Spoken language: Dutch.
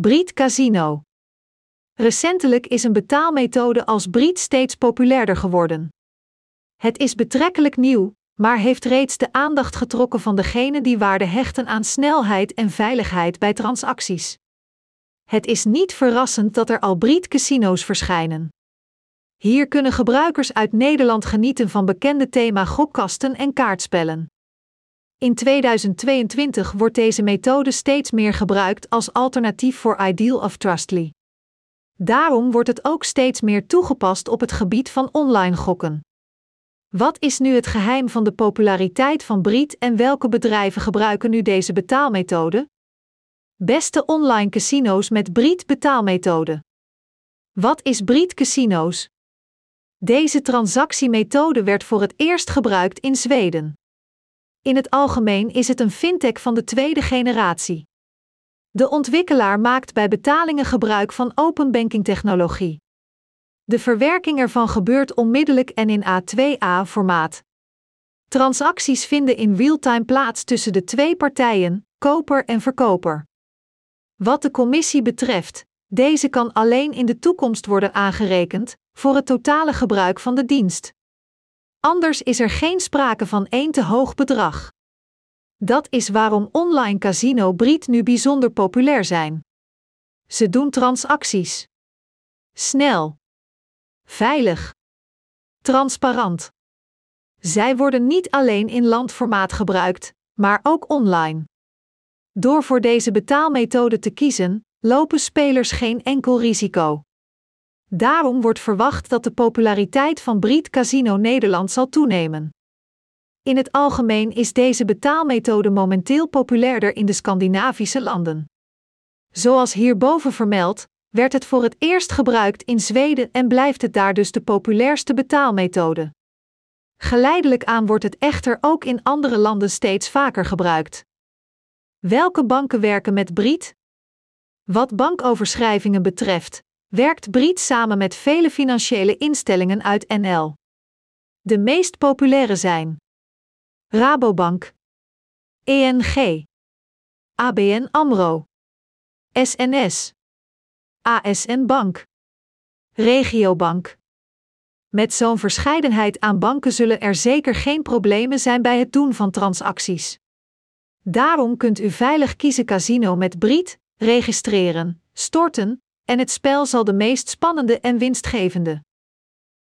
Briet Casino. Recentelijk is een betaalmethode als Briet steeds populairder geworden. Het is betrekkelijk nieuw, maar heeft reeds de aandacht getrokken van degenen die waarde hechten aan snelheid en veiligheid bij transacties. Het is niet verrassend dat er al Briet casino's verschijnen. Hier kunnen gebruikers uit Nederland genieten van bekende thema gokkasten en kaartspellen. In 2022 wordt deze methode steeds meer gebruikt als alternatief voor Ideal of Trustly. Daarom wordt het ook steeds meer toegepast op het gebied van online gokken. Wat is nu het geheim van de populariteit van Briet en welke bedrijven gebruiken nu deze betaalmethode? Beste online casino's met Briet betaalmethode. Wat is Briet Casino's? Deze transactiemethode werd voor het eerst gebruikt in Zweden. In het algemeen is het een fintech van de tweede generatie. De ontwikkelaar maakt bij betalingen gebruik van open banking technologie. De verwerking ervan gebeurt onmiddellijk en in A2A-formaat. Transacties vinden in real-time plaats tussen de twee partijen, koper en verkoper. Wat de commissie betreft, deze kan alleen in de toekomst worden aangerekend voor het totale gebruik van de dienst. Anders is er geen sprake van één te hoog bedrag. Dat is waarom online casino nu bijzonder populair zijn. Ze doen transacties. Snel. Veilig. Transparant. Zij worden niet alleen in landformaat gebruikt, maar ook online. Door voor deze betaalmethode te kiezen, lopen spelers geen enkel risico. Daarom wordt verwacht dat de populariteit van Briet Casino Nederland zal toenemen. In het algemeen is deze betaalmethode momenteel populairder in de Scandinavische landen. Zoals hierboven vermeld, werd het voor het eerst gebruikt in Zweden en blijft het daar dus de populairste betaalmethode. Geleidelijk aan wordt het echter ook in andere landen steeds vaker gebruikt. Welke banken werken met Briet? Wat bankoverschrijvingen betreft, werkt Briet samen met vele financiële instellingen uit NL. De meest populaire zijn Rabobank, ENG, ABN AMRO, SNS, ASN Bank, Regiobank. Met zo'n verscheidenheid aan banken zullen er zeker geen problemen zijn bij het doen van transacties. Daarom kunt u veilig kiezen casino met Briet, registreren, storten, en het spel zal de meest spannende en winstgevende